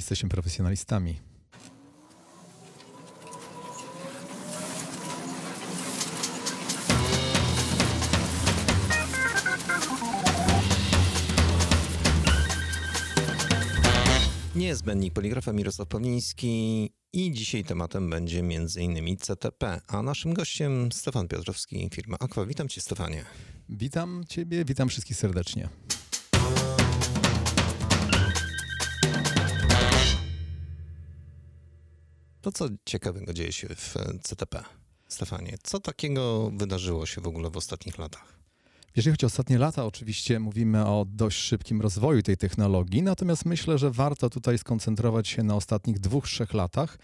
Jesteśmy profesjonalistami. Niezbędnik poligrafa Mirosław Pawliński i dzisiaj tematem będzie m.in. CTP, a naszym gościem Stefan Piotrowski, firma Aqua. Witam cię Stefanie. Witam ciebie, witam wszystkich serdecznie. To co ciekawego dzieje się w CTP? Stefanie, co takiego wydarzyło się w ogóle w ostatnich latach? Jeżeli chodzi o ostatnie lata, oczywiście mówimy o dość szybkim rozwoju tej technologii, natomiast myślę, że warto tutaj skoncentrować się na ostatnich dwóch, trzech latach,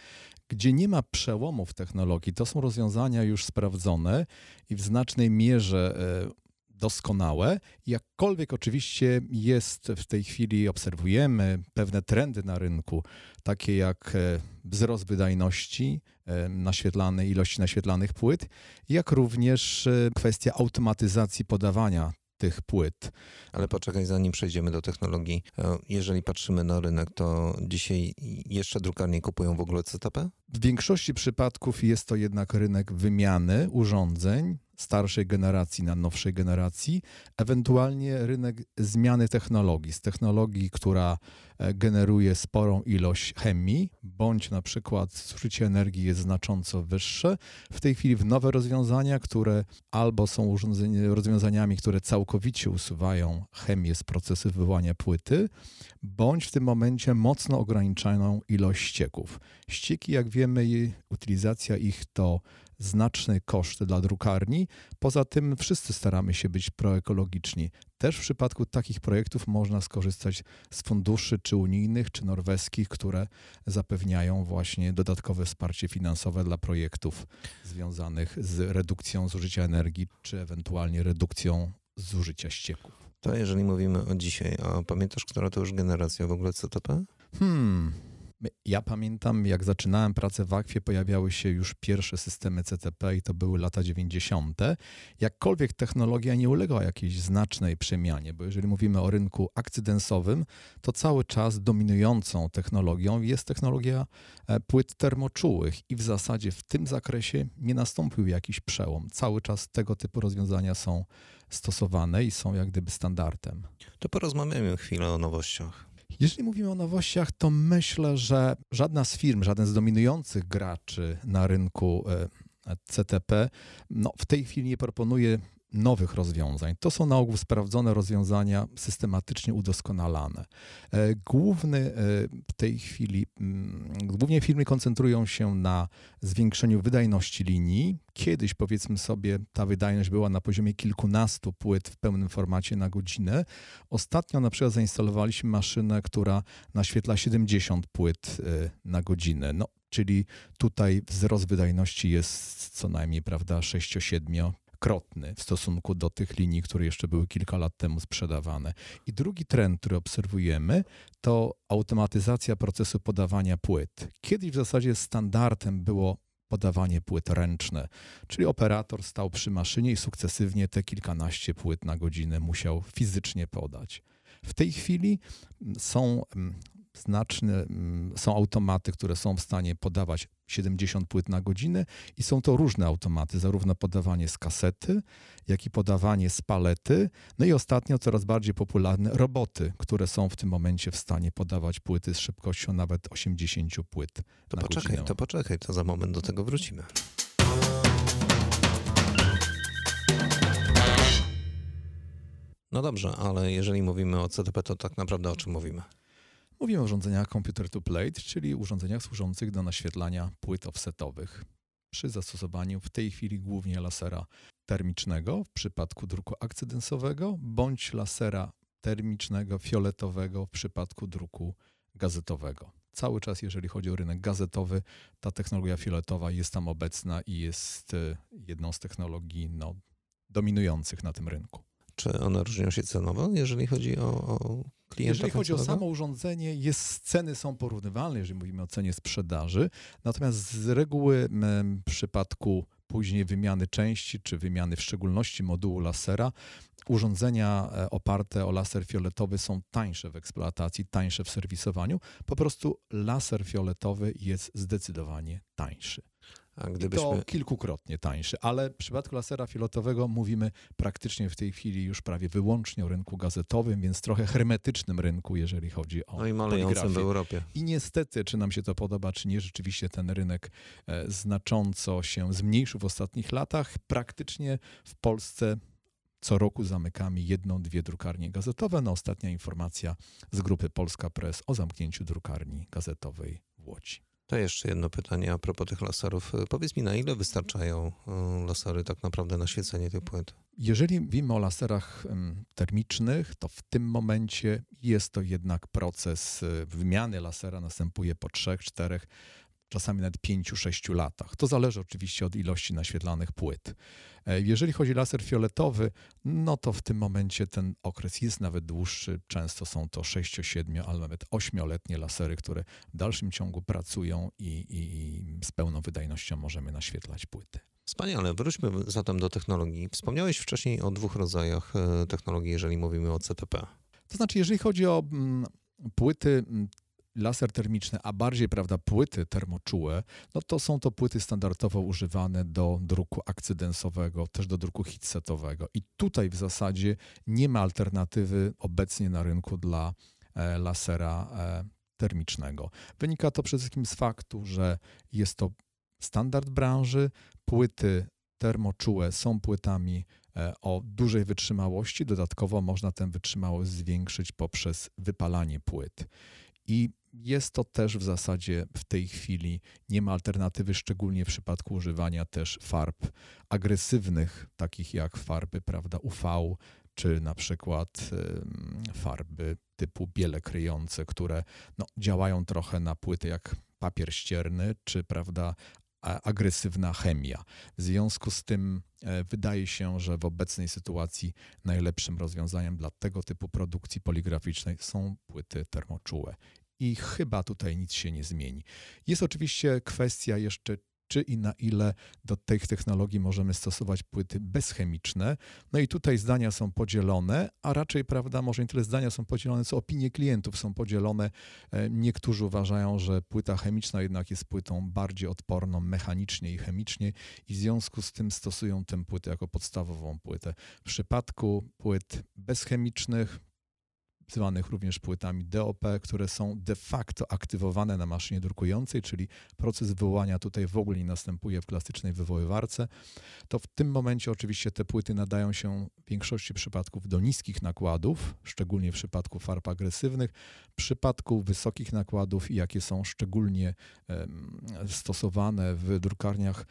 gdzie nie ma przełomów technologii. To są rozwiązania już sprawdzone i w znacznej mierze e, doskonałe. Jakkolwiek oczywiście jest w tej chwili, obserwujemy pewne trendy na rynku, takie jak e, wzrost wydajności e, naświetlanej, ilości naświetlanych płyt, jak również e, kwestia automatyzacji podawania tych płyt. Ale poczekaj, zanim przejdziemy do technologii. Jeżeli patrzymy na rynek, to dzisiaj jeszcze drukarnie kupują w ogóle CTP? W większości przypadków jest to jednak rynek wymiany urządzeń, starszej generacji na nowszej generacji, ewentualnie rynek zmiany technologii, z technologii, która e, generuje sporą ilość chemii, bądź na przykład zużycie energii jest znacząco wyższe, w tej chwili w nowe rozwiązania, które albo są rozwiązaniami, które całkowicie usuwają chemię z procesu wywołania płyty, bądź w tym momencie mocno ograniczają ilość ścieków. Ścieki, jak wiemy, utylizacja ich to znaczny koszt dla drukarni. Poza tym wszyscy staramy się być proekologiczni. Też w przypadku takich projektów można skorzystać z funduszy czy unijnych, czy norweskich, które zapewniają właśnie dodatkowe wsparcie finansowe dla projektów związanych z redukcją zużycia energii, czy ewentualnie redukcją zużycia ścieków. To jeżeli mówimy o dzisiaj, a pamiętasz, która to już generacja w ogóle CTP? Hmm, ja pamiętam, jak zaczynałem pracę w Akwie, pojawiały się już pierwsze systemy CTP i to były lata 90. Jakkolwiek technologia nie uległa jakiejś znacznej przemianie, bo jeżeli mówimy o rynku akcydensowym, to cały czas dominującą technologią jest technologia e, płyt termoczułych i w zasadzie w tym zakresie nie nastąpił jakiś przełom. Cały czas tego typu rozwiązania są stosowane i są jak gdyby standardem. To porozmawiamy chwilę o nowościach. Jeżeli mówimy o nowościach, to myślę, że żadna z firm, żaden z dominujących graczy na rynku e, CTP no, w tej chwili nie proponuje nowych rozwiązań. To są na ogół sprawdzone rozwiązania, systematycznie udoskonalane. E, główny e, w tej chwili, mm, głównie firmy koncentrują się na zwiększeniu wydajności linii. Kiedyś, powiedzmy sobie, ta wydajność była na poziomie kilkunastu płyt w pełnym formacie na godzinę. Ostatnio na przykład zainstalowaliśmy maszynę, która naświetla 70 płyt e, na godzinę. No, czyli tutaj wzrost wydajności jest co najmniej, prawda, 6-7 krotny w stosunku do tych linii, które jeszcze były kilka lat temu sprzedawane. I drugi trend, który obserwujemy, to automatyzacja procesu podawania płyt. Kiedyś w zasadzie standardem było podawanie płyt ręczne, czyli operator stał przy maszynie i sukcesywnie te kilkanaście płyt na godzinę musiał fizycznie podać. W tej chwili są mm, znaczne, mm, są automaty, które są w stanie podawać 70 płyt na godzinę i są to różne automaty, zarówno podawanie z kasety, jak i podawanie z palety. No i ostatnio coraz bardziej popularne roboty, które są w tym momencie w stanie podawać płyty z szybkością nawet 80 płyt. To poczekaj, godzinę. to poczekaj, to za moment do tego wrócimy. No dobrze, ale jeżeli mówimy o CTP, to tak naprawdę o czym mówimy? Mówimy o urządzeniach computer to plate, czyli urządzeniach służących do naświetlania płyt offsetowych przy zastosowaniu w tej chwili głównie lasera termicznego w przypadku druku akcydensowego bądź lasera termicznego fioletowego w przypadku druku gazetowego. Cały czas, jeżeli chodzi o rynek gazetowy, ta technologia fioletowa jest tam obecna i jest e, jedną z technologii no, dominujących na tym rynku. Czy one różnią się cenowo, jeżeli chodzi o, o klienta? Jeżeli chodzi o samo urządzenie, jest, ceny są porównywalne, jeżeli mówimy o cenie sprzedaży. Natomiast z reguły w przypadku później wymiany części, czy wymiany w szczególności modułu lasera, urządzenia e, oparte o laser fioletowy są tańsze w eksploatacji, tańsze w serwisowaniu. Po prostu laser fioletowy jest zdecydowanie tańszy. Gdybyśmy... To kilkukrotnie tańszy, ale w przypadku lasera fioletowego mówimy praktycznie w tej chwili już prawie wyłącznie o rynku gazetowym, więc trochę hermetycznym rynku, jeżeli chodzi o No i malejącym w Europie. I niestety, czy nam się to podoba, czy nie, rzeczywiście ten rynek e, znacząco się zmniejszył w ostatnich latach. Praktycznie w Polsce co roku zamykamy jedną, dwie drukarnie gazetowe. No ostatnia informacja z grupy Polska Press o zamknięciu drukarni gazetowej w Łodzi. To jeszcze jedno pytanie a propos tych laserów. Powiedz mi, na ile wystarczają y, lasery tak naprawdę na świecenie tych płyt? Jeżeli mówimy o laserach termicznych, to w tym momencie jest to jednak proces y, wymiany lasera następuje po 3, 4, czasami nawet 5-6 latach. To zależy oczywiście od ilości naświetlanych płyt. E, jeżeli chodzi o laser fioletowy, no to w tym momencie ten okres jest nawet dłuższy. Często są to 6, 7, ale nawet 8-letnie lasery, które w dalszym ciągu pracują i, i, i z pełną wydajnością możemy naświetlać płyty. Wspaniale. Wróćmy zatem do technologii. Wspomniałeś wcześniej o dwóch rodzajach e, technologii, jeżeli mówimy o CTP. To znaczy, jeżeli chodzi o mm, płyty mm, laser termiczny, a bardziej prawda, płyty termoczułe, no to są to płyty standardowo używane do druku akcydensowego, też do druku hitsetowego. I tutaj w zasadzie nie ma alternatywy obecnie na rynku dla e, lasera e, termicznego. Wynika to przede wszystkim z faktu, że jest to standard branży. Płyty termoczułe są płytami e, o dużej wytrzymałości. Dodatkowo można tę wytrzymałość zwiększyć poprzez wypalanie płyt. I jest to też w zasadzie w tej chwili nie ma alternatywy, szczególnie w przypadku używania też farb agresywnych, takich jak farby prawda, UV, czy na przykład farby typu biele kryjące, które no, działają trochę na płyty jak papier ścierny, czy prawda, agresywna chemia. W związku z tym e, wydaje się, że w obecnej sytuacji najlepszym rozwiązaniem dla tego typu produkcji poligraficznej są płyty termoczułe i chyba tutaj nic się nie zmieni. Jest oczywiście kwestia jeszcze, czy i na ile do tych technologii możemy stosować płyty bezchemiczne. No i tutaj zdania są podzielone, a raczej, prawda, może nie tyle zdania są podzielone, co opinie klientów są podzielone. E, niektórzy uważają, że płyta chemiczna jednak jest płytą bardziej odporną mechanicznie i chemicznie i w związku z tym stosują tę płytę jako podstawową płytę. W przypadku płyt bezchemicznych zwanych również płytami DOP, które są de facto aktywowane na maszynie drukującej, czyli proces wywołania tutaj w ogóle nie następuje w klasycznej wywoływarce, to w tym momencie oczywiście te płyty nadają się w większości przypadków do niskich nakładów, szczególnie w przypadku farb agresywnych, w przypadku wysokich nakładów jakie są szczególnie stosowane w drukarniach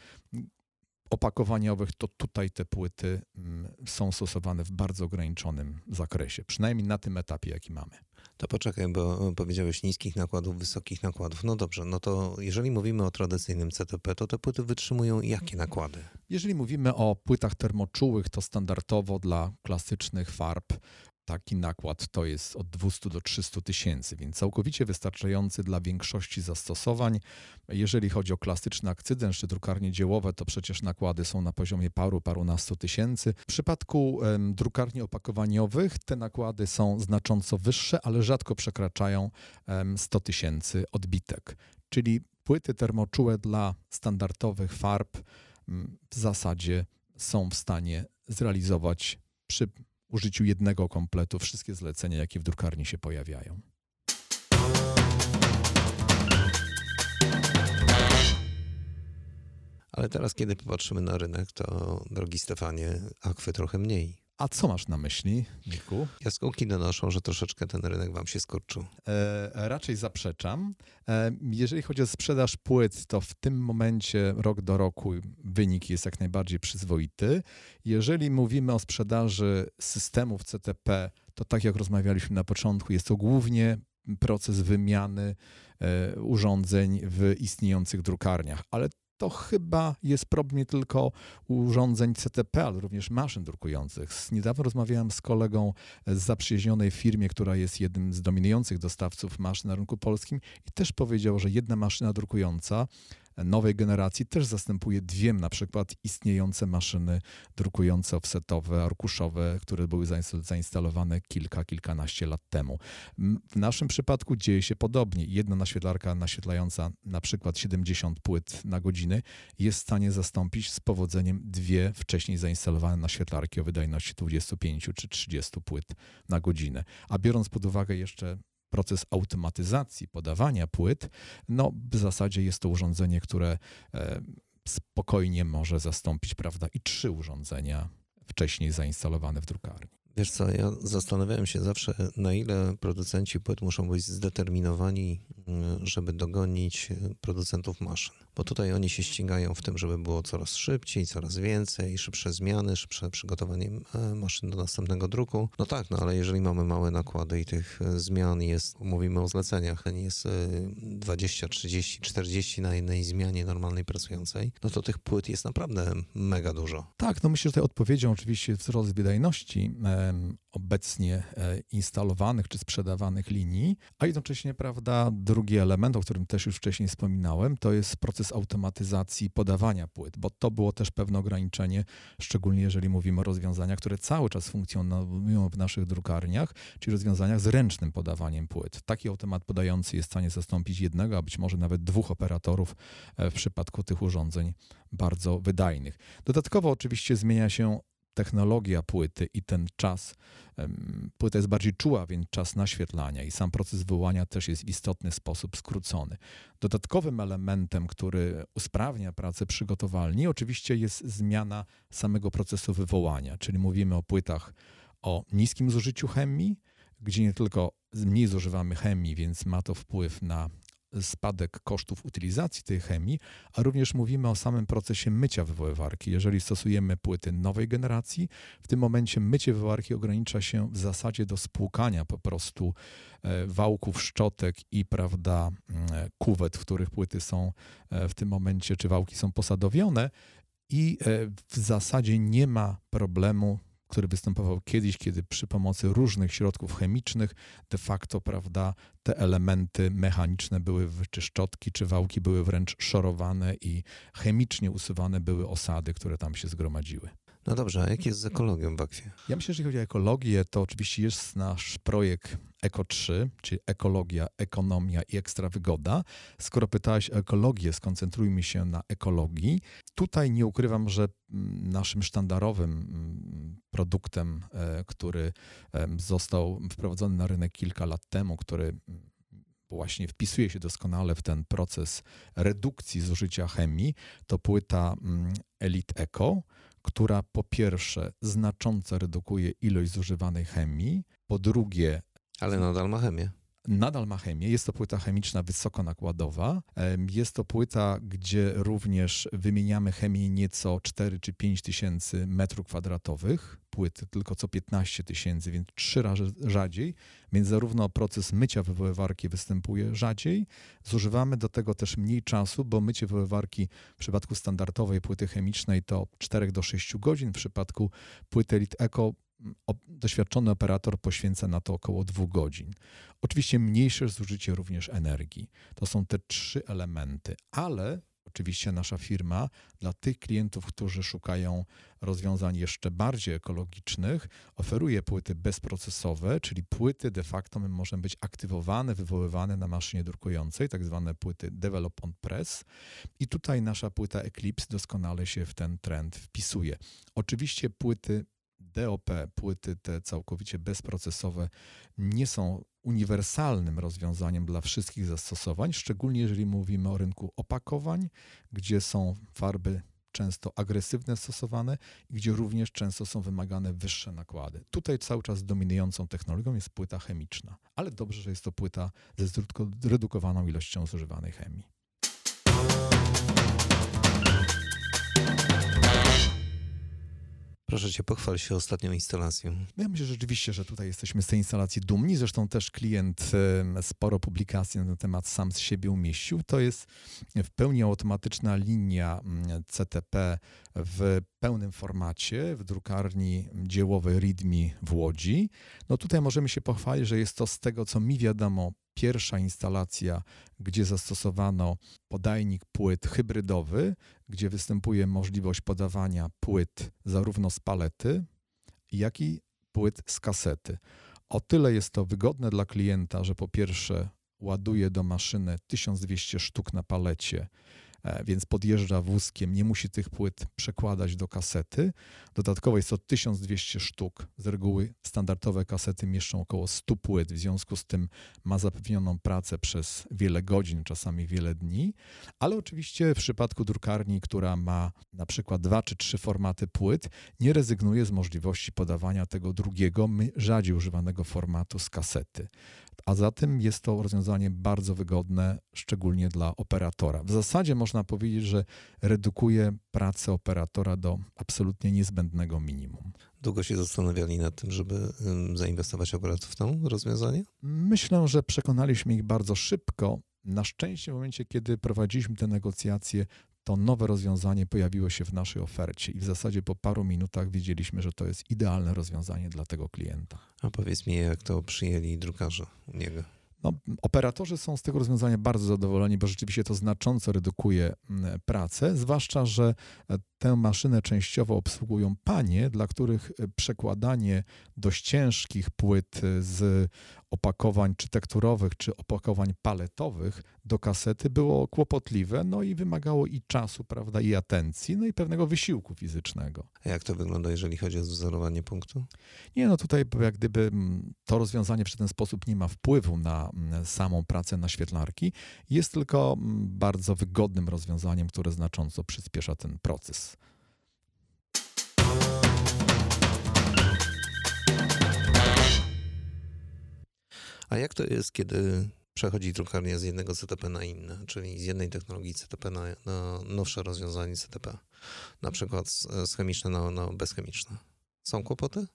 opakowaniowych, to tutaj te płyty mm, są stosowane w bardzo ograniczonym zakresie, przynajmniej na tym etapie, jaki mamy. To poczekaj, bo powiedziałeś niskich nakładów, wysokich nakładów. No dobrze, no to jeżeli mówimy o tradycyjnym CTP, to te płyty wytrzymują jakie nakłady? Jeżeli mówimy o płytach termoczułych, to standardowo dla klasycznych farb Taki nakład to jest od 200 do 300 tysięcy, więc całkowicie wystarczający dla większości zastosowań. Jeżeli chodzi o klasyczny akcydent czy drukarnie dziełowe, to przecież nakłady są na poziomie paru, parunastu tysięcy. W przypadku um, drukarni opakowaniowych te nakłady są znacząco wyższe, ale rzadko przekraczają um, 100 tysięcy odbitek. Czyli płyty termoczułe dla standardowych farb w zasadzie są w stanie zrealizować przy użyciu jednego kompletu wszystkie zlecenia, jakie w drukarni się pojawiają. Ale teraz, kiedy popatrzymy na rynek, to, drogi Stefanie, akwy trochę mniej. A co masz na myśli, Niku? Jaskółki donoszą, że troszeczkę ten rynek wam się skurczył. E, raczej zaprzeczam. E, jeżeli chodzi o sprzedaż płyt, to w tym momencie rok do roku wynik jest jak najbardziej przyzwoity. Jeżeli mówimy o sprzedaży systemów CTP, to tak jak rozmawialiśmy na początku, jest to głównie proces wymiany e, urządzeń w istniejących drukarniach, ale to chyba jest problem nie tylko urządzeń CTP, ale również maszyn drukujących. Niedawno rozmawiałem z kolegą z zaprzyjaźnionej firmie, która jest jednym z dominujących dostawców maszyn na rynku polskim i też powiedział, że jedna maszyna drukująca nowej generacji też zastępuje dwie na przykład istniejące maszyny drukujące offsetowe, arkuszowe, które były zainstalowane kilka, kilkanaście lat temu. W naszym przypadku dzieje się podobnie. Jedna naświetlarka naświetlająca na przykład 70 płyt na godzinę jest w stanie zastąpić z powodzeniem dwie wcześniej zainstalowane naświetlarki o wydajności 25 czy 30 płyt na godzinę. A biorąc pod uwagę jeszcze proces automatyzacji podawania płyt, no w zasadzie jest to urządzenie, które e, spokojnie może zastąpić, prawda, i trzy urządzenia wcześniej zainstalowane w drukarni. Wiesz co, ja zastanawiałem się zawsze, na ile producenci płyt muszą być zdeterminowani, mm, żeby dogonić producentów maszyn. Bo tutaj oni się ścigają w tym, żeby było coraz szybciej, coraz więcej, szybsze zmiany, szybsze przygotowanie e, maszyn do następnego druku. No tak, no ale jeżeli mamy małe nakłady i tych e, zmian jest, mówimy o zleceniach, nie jest 20, 30, 40 na jednej zmianie normalnej pracującej, no to tych płyt jest naprawdę mega dużo. Tak, no myślę, że tutaj odpowiedzią oczywiście wzrost wydajności obecnie e, instalowanych czy sprzedawanych linii, a jednocześnie, prawda, drugi element, o którym też już wcześniej wspominałem, to jest proces automatyzacji podawania płyt, bo to było też pewne ograniczenie, szczególnie jeżeli mówimy o rozwiązaniach, które cały czas funkcjonują w naszych drukarniach, czyli rozwiązaniach z ręcznym podawaniem płyt. Taki automat podający jest w stanie zastąpić jednego, a być może nawet dwóch operatorów e, w przypadku tych urządzeń bardzo wydajnych. Dodatkowo oczywiście zmienia się technologia płyty i ten czas, płyta jest bardziej czuła, więc czas naświetlania i sam proces wywołania też jest w istotny sposób skrócony. Dodatkowym elementem, który usprawnia pracę przygotowalni, oczywiście jest zmiana samego procesu wywołania, czyli mówimy o płytach o niskim zużyciu chemii, gdzie nie tylko mniej zużywamy chemii, więc ma to wpływ na spadek kosztów utylizacji tej chemii, a również mówimy o samym procesie mycia wywoływarki. Jeżeli stosujemy płyty nowej generacji, w tym momencie mycie wywoływarki ogranicza się w zasadzie do spłukania po prostu e, wałków, szczotek i prawda, mm, kuwet, w których płyty są e, w tym momencie, czy wałki są posadowione i e, w zasadzie nie ma problemu który występował kiedyś, kiedy przy pomocy różnych środków chemicznych de facto, prawda, te elementy mechaniczne były, czy szczotki, czy wałki były wręcz szorowane i chemicznie usuwane były osady, które tam się zgromadziły. No dobrze, a jak jest z ekologią w Akwie? Ja myślę, że jeśli chodzi o ekologię, to oczywiście jest nasz projekt Eko 3, czyli ekologia, ekonomia i ekstra wygoda. Skoro pytałeś o ekologię, skoncentrujmy się na ekologii. Tutaj nie ukrywam, że mm, naszym sztandarowym mm, produktem, e, który został wprowadzony na rynek kilka lat temu, który mm, właśnie wpisuje się doskonale w ten proces redukcji zużycia chemii, to płyta Elite Eco, która po pierwsze znacząco redukuje ilość zużywanej chemii, po drugie. Ale nadal ma chemię nadal ma chemię. Jest to płyta chemiczna wysokonakładowa. Jest to płyta, gdzie również wymieniamy chemię nieco 4 czy 5 tysięcy metrów kwadratowych płyty, tylko co 15 tysięcy, więc trzy razy rzadziej, więc zarówno proces mycia wywoływarki występuje rzadziej, zużywamy do tego też mniej czasu, bo mycie wywoływarki w przypadku standardowej płyty chemicznej to 4 do 6 godzin, w przypadku płyty Elite Eco doświadczony operator poświęca na to około dwóch godzin. Oczywiście mniejsze zużycie również energii. To są te trzy elementy, ale oczywiście nasza firma dla tych klientów, którzy szukają rozwiązań jeszcze bardziej ekologicznych, oferuje płyty bezprocesowe, czyli płyty de facto możemy być aktywowane, wywoływane na maszynie drukującej, tak zwane płyty Develop on Press. I tutaj nasza płyta Eclipse doskonale się w ten trend wpisuje. Oczywiście płyty DOP, płyty te całkowicie bezprocesowe, nie są uniwersalnym rozwiązaniem dla wszystkich zastosowań, szczególnie jeżeli mówimy o rynku opakowań, gdzie są farby często agresywne stosowane i gdzie również często są wymagane wyższe nakłady. Tutaj cały czas dominującą technologią jest płyta chemiczna, ale dobrze, że jest to płyta ze zredukowaną ilością zużywanej chemii. Proszę cię, pochwal się ostatnią instalacją. Ja myślę rzeczywiście, że tutaj jesteśmy z tej instalacji dumni. Zresztą też klient sporo publikacji na ten temat sam z siebie umieścił. To jest w pełni automatyczna linia mm, CTP w pełnym formacie w drukarni dziełowej README w Łodzi. No tutaj możemy się pochwalić, że jest to z tego, co mi wiadomo, pierwsza instalacja, gdzie zastosowano podajnik płyt hybrydowy, gdzie występuje możliwość podawania płyt zarówno z palety, jak i płyt z kasety. O tyle jest to wygodne dla klienta, że po pierwsze ładuje do maszyny 1200 sztuk na palecie, więc podjeżdża wózkiem, nie musi tych płyt przekładać do kasety. Dodatkowo jest to 1200 sztuk. Z reguły standardowe kasety mieszczą około 100 płyt, w związku z tym ma zapewnioną pracę przez wiele godzin, czasami wiele dni, ale oczywiście w przypadku drukarni, która ma na przykład dwa czy trzy formaty płyt, nie rezygnuje z możliwości podawania tego drugiego, rzadziej używanego formatu z kasety. A zatem jest to rozwiązanie bardzo wygodne, szczególnie dla operatora. W zasadzie można powiedzieć, że redukuje pracę operatora do absolutnie niezbędnego minimum. Długo się zastanawiali nad tym, żeby zainwestować akurat w to rozwiązanie? Myślę, że przekonaliśmy ich bardzo szybko. Na szczęście w momencie, kiedy prowadziliśmy te negocjacje, to nowe rozwiązanie pojawiło się w naszej ofercie i w zasadzie po paru minutach wiedzieliśmy, że to jest idealne rozwiązanie dla tego klienta. A powiedz mi, jak to przyjęli drukarze u niego? No, operatorzy są z tego rozwiązania bardzo zadowoleni, bo rzeczywiście to znacząco redukuje mm, pracę, zwłaszcza, że e, tę maszynę częściowo obsługują panie, dla których e, przekładanie dość ciężkich płyt e, z opakowań czy tekturowych, czy opakowań paletowych do kasety było kłopotliwe, no i wymagało i czasu, prawda, i atencji, no i pewnego wysiłku fizycznego. A jak to wygląda, jeżeli chodzi o wzorowanie punktu? Nie, no tutaj jak gdyby mm, to rozwiązanie w ten sposób nie ma wpływu na mm, samą pracę naświetlarki, jest tylko mm, bardzo wygodnym rozwiązaniem, które znacząco przyspiesza ten proces. A jak to jest, kiedy przechodzi drukarnia z jednego CTP na inne, czyli z jednej technologii CTP na, na nowsze rozwiązanie CTP, na przykład z, z chemiczne na, na bezchemiczne? Są kłopoty?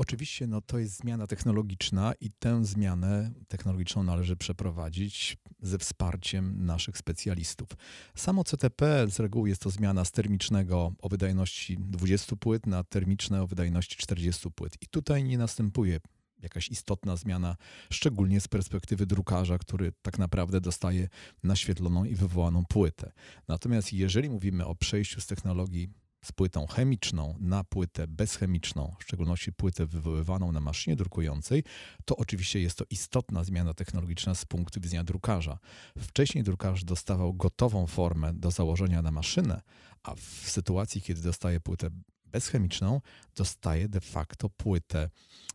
Oczywiście no, to jest zmiana technologiczna i tę zmianę technologiczną należy przeprowadzić ze wsparciem naszych specjalistów. Samo CTP z reguły jest to zmiana z termicznego o wydajności 20 płyt na termiczne o wydajności 40 płyt. I tutaj nie następuje jakaś istotna zmiana, szczególnie z perspektywy drukarza, który tak naprawdę dostaje naświetloną i wywołaną płytę. Natomiast jeżeli mówimy o przejściu z technologii z płytą chemiczną na płytę bezchemiczną, w szczególności płytę wywoływaną na maszynie drukującej, to oczywiście jest to istotna zmiana technologiczna z punktu widzenia drukarza. Wcześniej drukarz dostawał gotową formę do założenia na maszynę, a w sytuacji, kiedy dostaje płytę bezchemiczną, dostaje de facto płytę,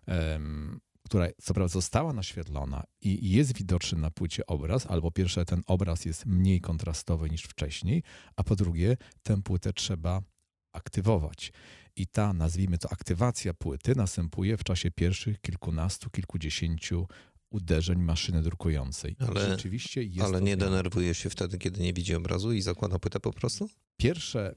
um, która co prawda została naświetlona i jest widoczny na płycie obraz, albo pierwsze ten obraz jest mniej kontrastowy niż wcześniej, a po drugie tę płytę trzeba aktywować. I ta, nazwijmy to, aktywacja płyty następuje w czasie pierwszych kilkunastu, kilkudziesięciu uderzeń maszyny drukującej. Ale, Rzeczywiście jest ale nie denerwuje się wtedy, kiedy nie widzi obrazu i zakłada płytę po prostu? Pierwsze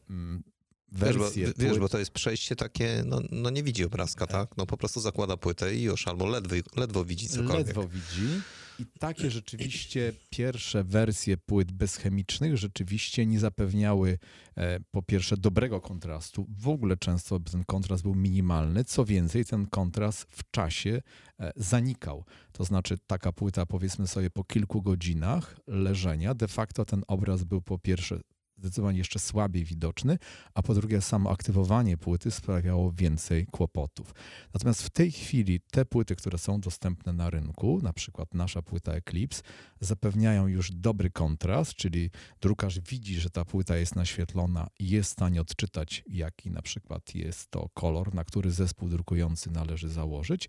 wersje. Wiesz bo, wiesz, bo to jest przejście takie, no, no nie widzi obrazka, tak. tak? No po prostu zakłada płytę i już, albo ledwo, ledwo widzi cokolwiek. Ledwo widzi. I takie rzeczywiście pierwsze wersje płyt bezchemicznych rzeczywiście nie zapewniały e, po pierwsze dobrego kontrastu. W ogóle często ten kontrast był minimalny. Co więcej, ten kontrast w czasie e, zanikał. To znaczy taka płyta powiedzmy sobie po kilku godzinach leżenia, de facto ten obraz był po pierwsze zdecydowanie jeszcze słabiej widoczny, a po drugie samo aktywowanie płyty sprawiało więcej kłopotów. Natomiast w tej chwili te płyty, które są dostępne na rynku, na przykład nasza płyta Eclipse, zapewniają już dobry kontrast, czyli drukarz widzi, że ta płyta jest naświetlona i jest w stanie odczytać, jaki na przykład jest to kolor, na który zespół drukujący należy założyć,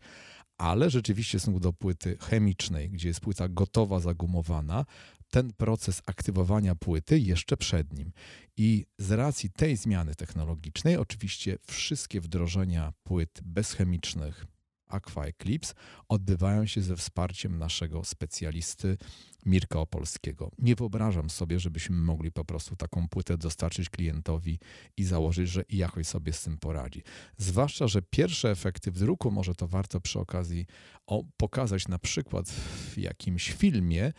ale rzeczywiście stosunku do płyty chemicznej, gdzie jest płyta gotowa, zagumowana, ten proces aktywowania płyty jeszcze przed nim. I z racji tej zmiany technologicznej, oczywiście wszystkie wdrożenia płyt bezchemicznych Aqua Eclipse odbywają się ze wsparciem naszego specjalisty Mirka Opolskiego. Nie wyobrażam sobie, żebyśmy mogli po prostu taką płytę dostarczyć klientowi i założyć, że jakoś sobie z tym poradzi. Zwłaszcza, że pierwsze efekty w druku, może to warto przy okazji pokazać na przykład w jakimś filmie, e,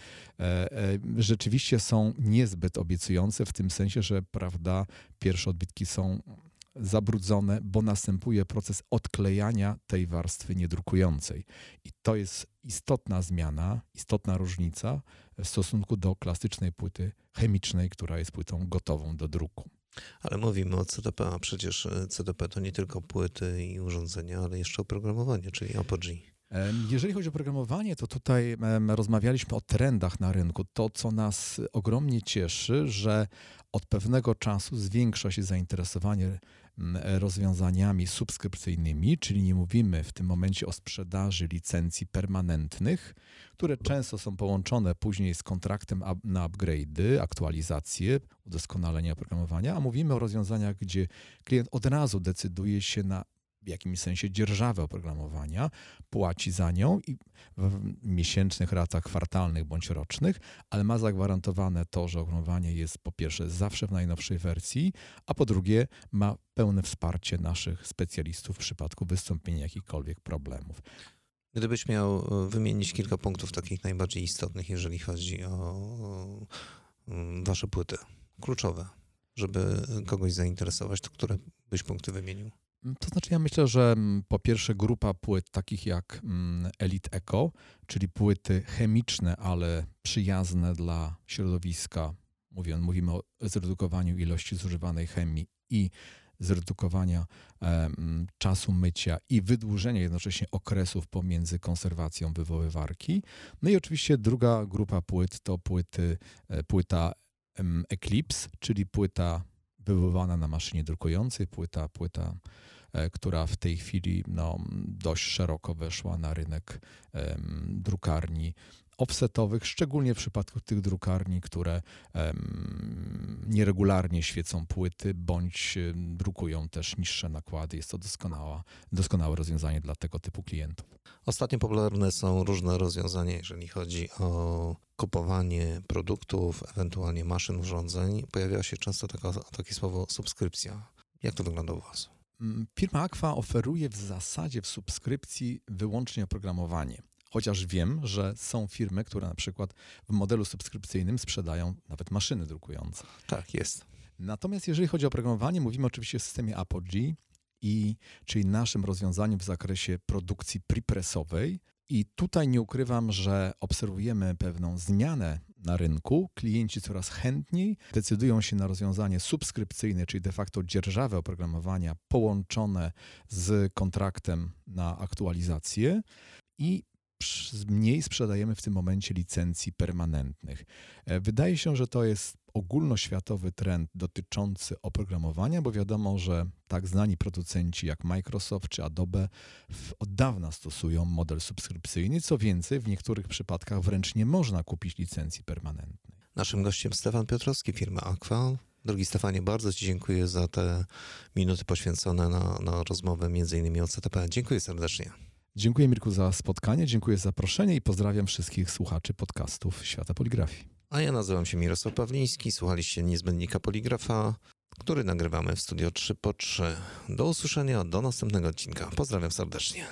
e, rzeczywiście są niezbyt obiecujące w tym sensie, że prawda, pierwsze odbitki są zabrudzone, bo następuje proces odklejania tej warstwy niedrukującej. I to jest istotna zmiana, istotna różnica w stosunku do klasycznej płyty chemicznej, która jest płytą gotową do druku. Ale mówimy o CDP, a przecież e, CDP to nie tylko płyty i urządzenia, ale jeszcze oprogramowanie, czyli Apogee. Jeżeli chodzi o programowanie, to tutaj rozmawialiśmy o trendach na rynku. To, co nas ogromnie cieszy, że od pewnego czasu zwiększa się zainteresowanie rozwiązaniami subskrypcyjnymi, czyli nie mówimy w tym momencie o sprzedaży licencji permanentnych, które często są połączone później z kontraktem na upgrade'y, aktualizacje, udoskonalenie oprogramowania, a mówimy o rozwiązaniach, gdzie klient od razu decyduje się na w jakimś sensie dzierżawę oprogramowania, płaci za nią i w miesięcznych ratach kwartalnych bądź rocznych, ale ma zagwarantowane to, że oprogramowanie jest po pierwsze zawsze w najnowszej wersji, a po drugie ma pełne wsparcie naszych specjalistów w przypadku wystąpienia jakichkolwiek problemów. Gdybyś miał e, wymienić kilka punktów takich najbardziej istotnych, jeżeli chodzi o wasze płyty, kluczowe, żeby kogoś zainteresować, to które byś punkty wymienił? Mm, to znaczy, ja myślę, że mm, po pierwsze grupa płyt takich jak mm, Elite Eco, czyli płyty chemiczne, ale przyjazne dla środowiska. Mówię, mówimy o zredukowaniu ilości zużywanej chemii i zredukowania e, czasu mycia i wydłużenia jednocześnie okresów pomiędzy konserwacją wywoływarki. No i oczywiście druga grupa płyt to płyty, e, płyta Eclipse, czyli płyta wywoływana na maszynie drukującej, płyta, płyta E, która w tej chwili no, dość szeroko weszła na rynek drukarni offsetowych, szczególnie w przypadku tych drukarni, które um, nieregularnie świecą płyty bądź drukują też niższe nakłady. Jest to doskonała, doskonałe rozwiązanie dla tego typu klientów. Ostatnio popularne są różne rozwiązania, jeżeli chodzi o kupowanie produktów, ewentualnie maszyn, urządzeń. Pojawia się często taka, takie słowo subskrypcja. Jak to wygląda u Was? Mm, firma Aqua oferuje w zasadzie w subskrypcji wyłącznie oprogramowanie. Chociaż wiem, że są firmy, które na przykład w modelu subskrypcyjnym sprzedają nawet maszyny drukujące. Tak, jest. Natomiast jeżeli chodzi o oprogramowanie, mówimy oczywiście o systemie Apogee, i, czyli naszym rozwiązaniu w zakresie produkcji prepresowej. I tutaj nie ukrywam, że obserwujemy pewną zmianę na rynku. Klienci coraz chętniej decydują się na rozwiązanie subskrypcyjne, czyli de facto dzierżawę oprogramowania połączone z kontraktem na aktualizację i mniej sprzedajemy w tym momencie licencji permanentnych. E, wydaje się, że to jest ogólnoświatowy trend dotyczący oprogramowania, bo wiadomo, że tak znani producenci jak Microsoft czy Adobe od dawna stosują model subskrypcyjny. Co więcej, w niektórych przypadkach wręcz nie można kupić licencji permanentnej. Naszym gościem Stefan Piotrowski, firma Aqua. Drogi Stefanie, bardzo Ci dziękuję za te minuty poświęcone na, na rozmowę między innymi o CTP. Dziękuję serdecznie. Dziękuję Mirku za spotkanie, dziękuję za zaproszenie i pozdrawiam wszystkich słuchaczy podcastów Świata Poligrafii. A ja nazywam się Mirosław Pawliński, słuchaliście niezbędnika poligrafa, który nagrywamy w studio 3 po 3. Do usłyszenia, do następnego odcinka. Pozdrawiam serdecznie.